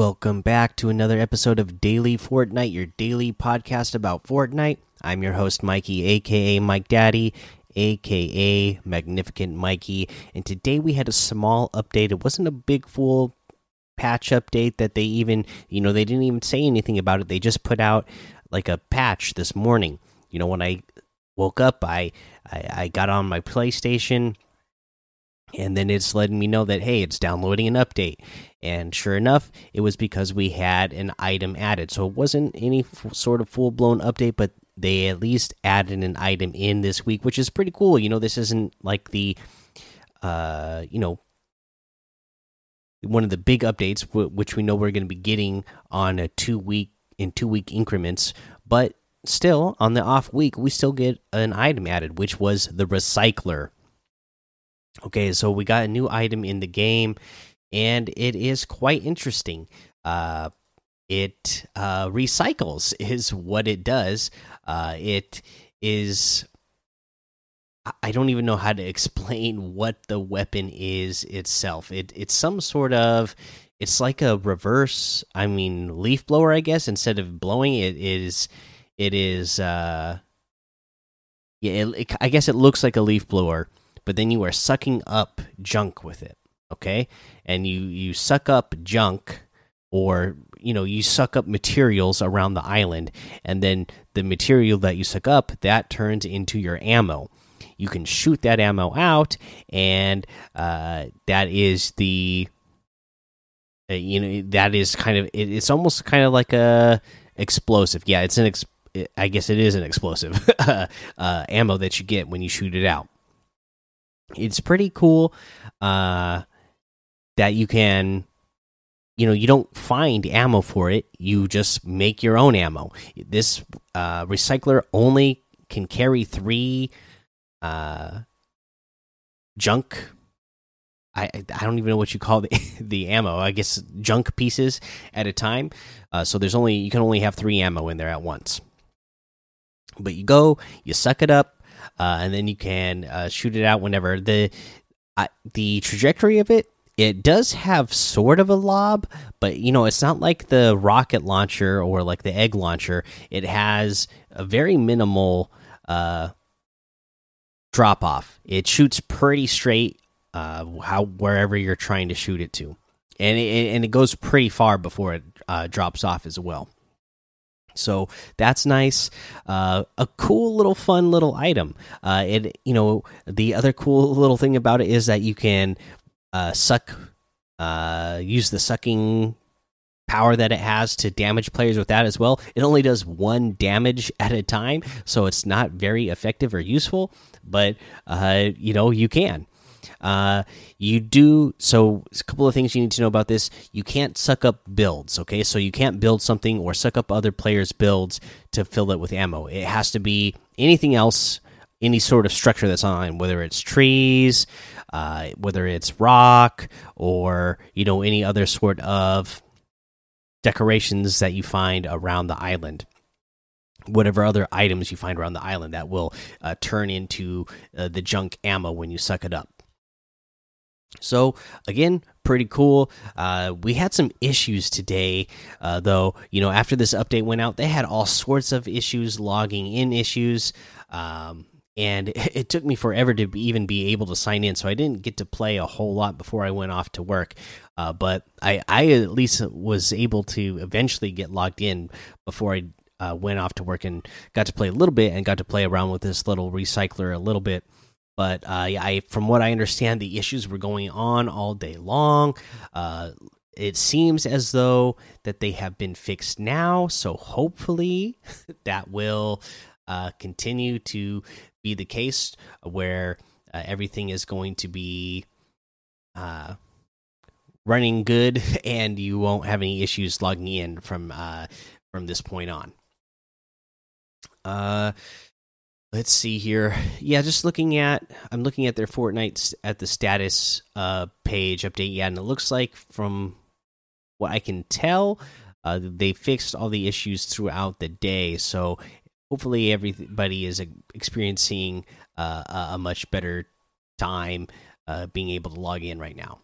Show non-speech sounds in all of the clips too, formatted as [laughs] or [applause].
Welcome back to another episode of Daily Fortnite, your daily podcast about Fortnite. I'm your host, Mikey, aka Mike Daddy, aka Magnificent Mikey. And today we had a small update. It wasn't a big full patch update that they even, you know, they didn't even say anything about it. They just put out like a patch this morning. You know, when I woke up, I I, I got on my PlayStation and then it's letting me know that hey it's downloading an update. And sure enough it was because we had an item added. So it wasn't any sort of full-blown update but they at least added an item in this week which is pretty cool. You know this isn't like the uh you know one of the big updates which we know we're going to be getting on a two week in two week increments. But still on the off week we still get an item added which was the recycler Okay, so we got a new item in the game, and it is quite interesting. Uh, it uh, recycles [laughs] is what it does. Uh, it is. I don't even know how to [laughs] explain what the weapon is itself. It it's some sort of. It's like a reverse. I mean, leaf blower. I guess instead of blowing it is. It is. Uh, yeah, it, it, I guess it looks like a leaf blower but then you are sucking up junk with it okay? And you you suck up junk or you know you suck up materials around the island and then the material that you suck up that turns into your ammo. You can shoot that ammo out and uh, that is the uh, you know that is kind of it, it's almost kind of like a explosive. Yeah it's an ex i guess it is an explosive [laughs] uh, ammo that you get when you shoot it out it's pretty cool uh, that you can you know you don't find ammo for it you just make your own ammo this uh, recycler only can carry three uh, junk I, I don't even know what you call [laughs] the the ammo. I guess junk pieces at a time. Uh, so there's only you can only have three ammo in there at once. But you go, you suck it up, uh, and then you can uh, shoot it out whenever. The the trajectory of it it does have sort of a lob but you know it's not like the rocket launcher or like the egg launcher. It has a very minimal uh, drop off it shoots pretty straight uh, how wherever you're trying to shoot it to. And it, and it goes pretty far before it uh, drops off as well so that's nice. Uh, a cool little fun little item. Uh, you know the other cool little thing about it is that you can uh, suck, uh, use the sucking power that it has to damage players with that as well. It only does one damage [laughs] at a time, so it's not very effective or useful. But uh, you know you can. Uh, you do so. A couple of things you need to know about this: you can't suck up builds. Okay, so you can't build something or suck up other players' builds to fill it with ammo. It has to be anything else, any sort of structure that's on, whether it's trees, uh, whether it's rock, or you know any other sort of decorations that you find around the island whatever other items you find around the island that will uh, turn into uh, the junk ammo when you suck it up. So again, pretty cool. Uh, we had some issues today, uh, though. You know, after this update went out, they had all sorts of issues, logging in issues, um, and [laughs] it, took me forever to even be able to sign in. So I didn't get to play a whole lot before I went off to work. Uh, but I, I at least was able to eventually get logged in before I uh, went off to work and got to play a little bit and got to play around with this little recycler a little bit. But uh, I, from what I understand, the issues were going on all day long. Uh, it seems as though that they have been fixed now, so hopefully [laughs] that will uh, continue to be the case where uh, everything is going to be uh, running good [laughs] and you won't have any issues logging in from uh, from this point on. Uh, let's see here. Yeah, just looking at I'm looking at their Fortnite at the status uh page update. Yeah, and it looks like from what I can tell, uh, they fixed all the issues throughout the day. So hopefully everybody is experiencing uh, a much better time uh, being able to log in right now.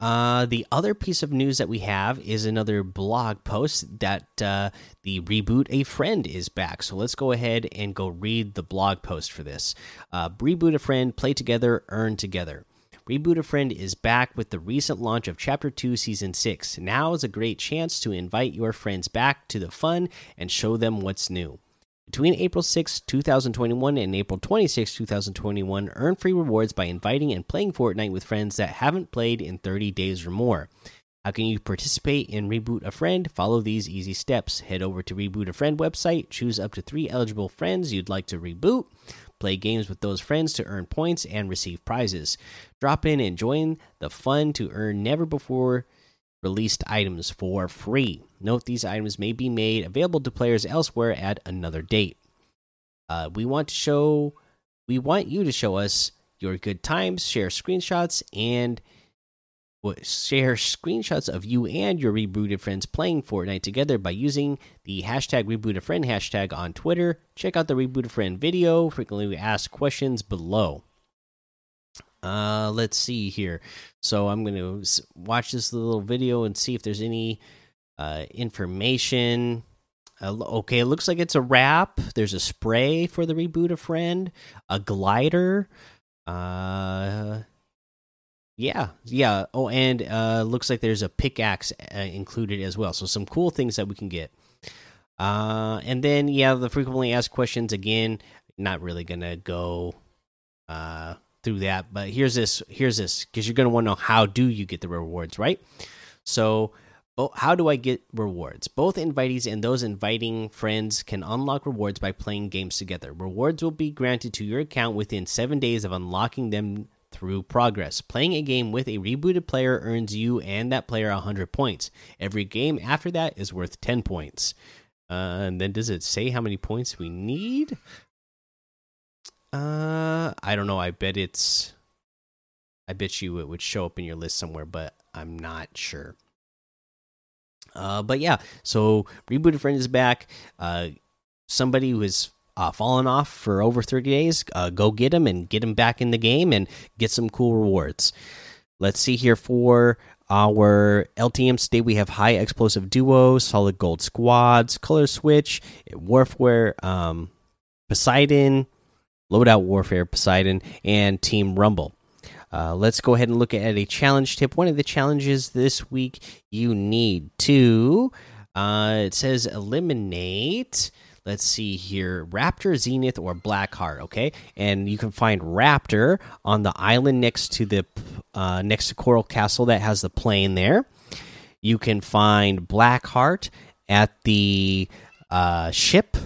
Uh, the other piece of news that we have is another blog post that uh, the reboot a friend is back. So let's go ahead and go read the blog post for this. Uh, reboot a friend, play together, earn together. Reboot a Friend is back with the recent launch of Chapter 2, Season 6. Now is a great chance to invite your friends back to the fun and show them what's new. Between April 6, 2021 and April 26, 2021, earn free rewards by inviting and playing Fortnite with friends that haven't played in 30 days or more. How can you participate in Reboot a Friend? Follow these easy steps. Head over to Reboot a Friend website, choose up to three eligible friends you'd like to reboot, play games with those friends to earn points and receive prizes. Drop in and join the fun to earn never before released items for free. Note these items may be made available to players elsewhere at another date. Uh, we want to show, we want you to show us your good times, share screenshots, and share screenshots of you and your rebooted friends playing Fortnite together by using the hashtag rebooted hashtag on Twitter. Check out the rebooted friend video, frequently asked questions below. Uh, let's see here. So I'm going to watch this little video and see if there's any uh, information. Uh, okay, it looks like it's a wrap. There's a spray for the reboot a friend, a glider. Uh, yeah, yeah. Oh, and uh, looks like there's a pickaxe uh, included as well. So some cool things that we can get. Uh, and then yeah, the frequently asked questions again. Not really gonna go uh through that. But here's this. Here's this because you're going to want to know how do you get the rewards, right? So, how do I get rewards? Both invitees and those inviting friends can unlock rewards by playing games together. Rewards will be granted to your account within seven days of unlocking them through progress. Playing a game with a rebooted player earns you and that player 100 points. Every game after that is worth 10 points. Uh, and then does it say how many points we need? Uh, I don't know. I bet it's. I bet you it would show up in your list somewhere, but I'm not sure. Uh, but yeah, so rebooted friend is back. Uh, somebody who has uh, fallen off for over 30 days, uh, go get him and get him back in the game and get some cool rewards. Let's see here for our LTM state. We have high explosive duos, solid gold squads, color switch, warfare, um, Poseidon, Loadout Warfare, Poseidon, and Team Rumble. Uh, let's go ahead and look at a challenge tip. One of the challenges this week you need to, uh, it says eliminate. Let's see here Raptor, Zenith, or Blackheart. Okay. And you can find Raptor on the island next to the, uh, next to Coral Castle that has the plane there. You can find Blackheart at the uh, ship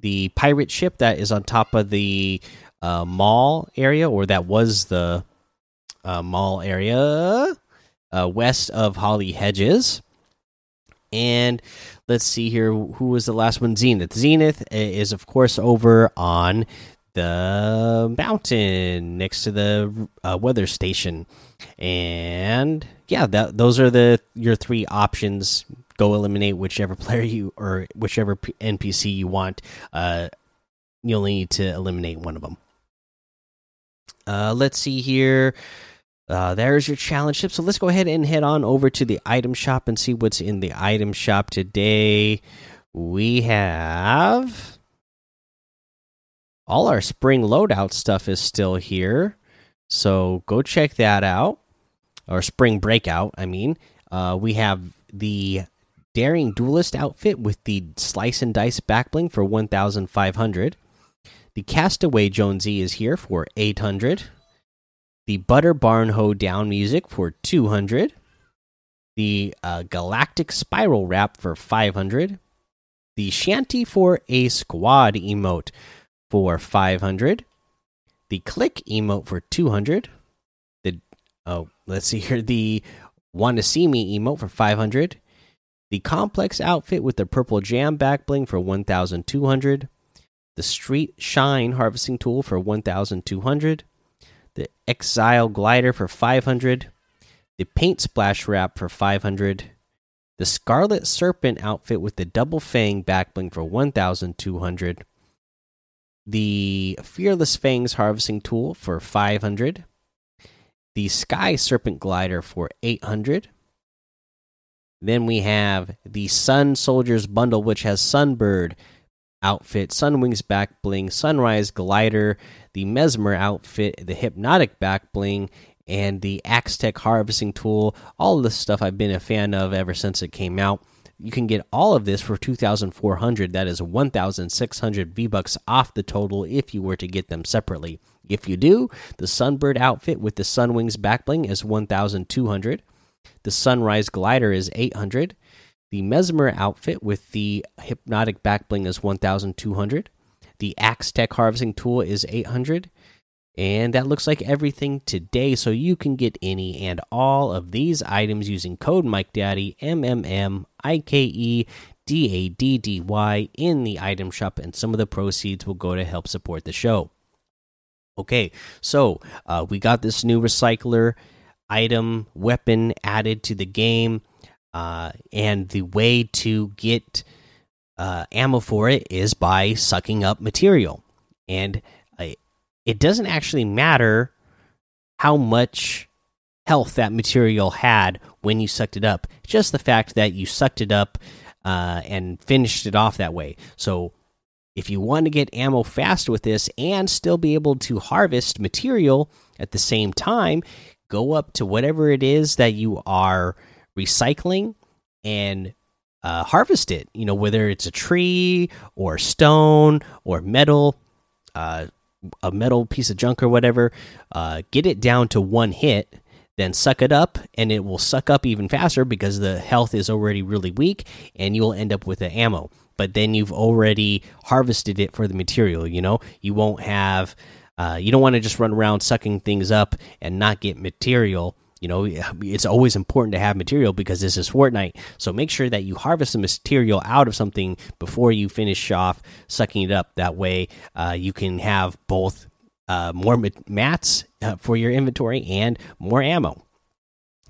the pirate ship that is on top of the uh, mall area, or that was the uh, mall area uh, west of Holly Hedges. And let's see here, who was the last one? Zenith. Zenith is, of course, over on the mountain next to the uh, weather station. And yeah, that those are the your three options go eliminate whichever player you or whichever NPC you want. Uh, you only need to eliminate one of them. Uh, let's see here. Uh, there's your challenge tip. So let's go ahead and head on over to the item shop and see what's in the item shop today. We have all our spring loadout stuff is still here. So go check that out. Or spring breakout, I mean. Uh, we have the Daring Duelist outfit with the Slice and Dice backbling for 1,500. The Castaway Jonesy is here for 800. The Butter Barn Hoe Down music for 200. The uh, Galactic Spiral Wrap for 500. The Shanty for a Squad emote for 500. The Click emote for 200. The oh, let's see here. The Want to See Me emote for 500 the complex outfit with the purple jam back bling for 1200 the street shine harvesting tool for 1200 the exile glider for 500 the paint splash wrap for 500 the scarlet serpent outfit with the double fang back bling for 1200 the fearless fangs harvesting tool for 500 the Sky Serpent Glider for 800. Then we have the Sun Soldiers Bundle, which has Sunbird outfit, Sunwings back bling, Sunrise Glider, the Mesmer outfit, the Hypnotic back bling, and the Axe Tech harvesting tool. All this stuff I've been a fan of ever since it came out. You can get all of this for 2,400. That is 1,600 V bucks off the total if you were to get them separately. If you do, the Sunbird outfit with the Sunwings back bling is 1,200. The Sunrise glider is 800. The Mesmer outfit with the Hypnotic backbling is 1,200. The Axe Tech harvesting tool is 800. And that looks like everything today. So you can get any and all of these items using code MikeDaddy, M M M I K E D A D D Y, in the item shop. And some of the proceeds will go to help support the show. Okay, so uh, we got this new recycler item weapon added to the game. Uh, and the way to get uh, ammo for it is by sucking up material. And it doesn't actually matter how much health that material had when you sucked it up. Just the fact that you sucked it up uh, and finished it off that way. So, if you want to get ammo fast with this and still be able to harvest material at the same time, go up to whatever it is that you are recycling and uh, harvest it. You know, whether it's a tree or stone or metal. Uh, a metal piece of junk or whatever, uh, get it down to one hit, then suck it up, and it will suck up even faster because the health is already really weak, and you will end up with the ammo. But then you've already harvested it for the material. You know, you won't have. Uh, you don't want to just run around sucking things up and not get material you know, it's always important to have material because this is Fortnite. So make sure that you harvest the material out of something before you finish off sucking it up. That way, uh, you can have both uh, more mats uh, for your inventory and more ammo.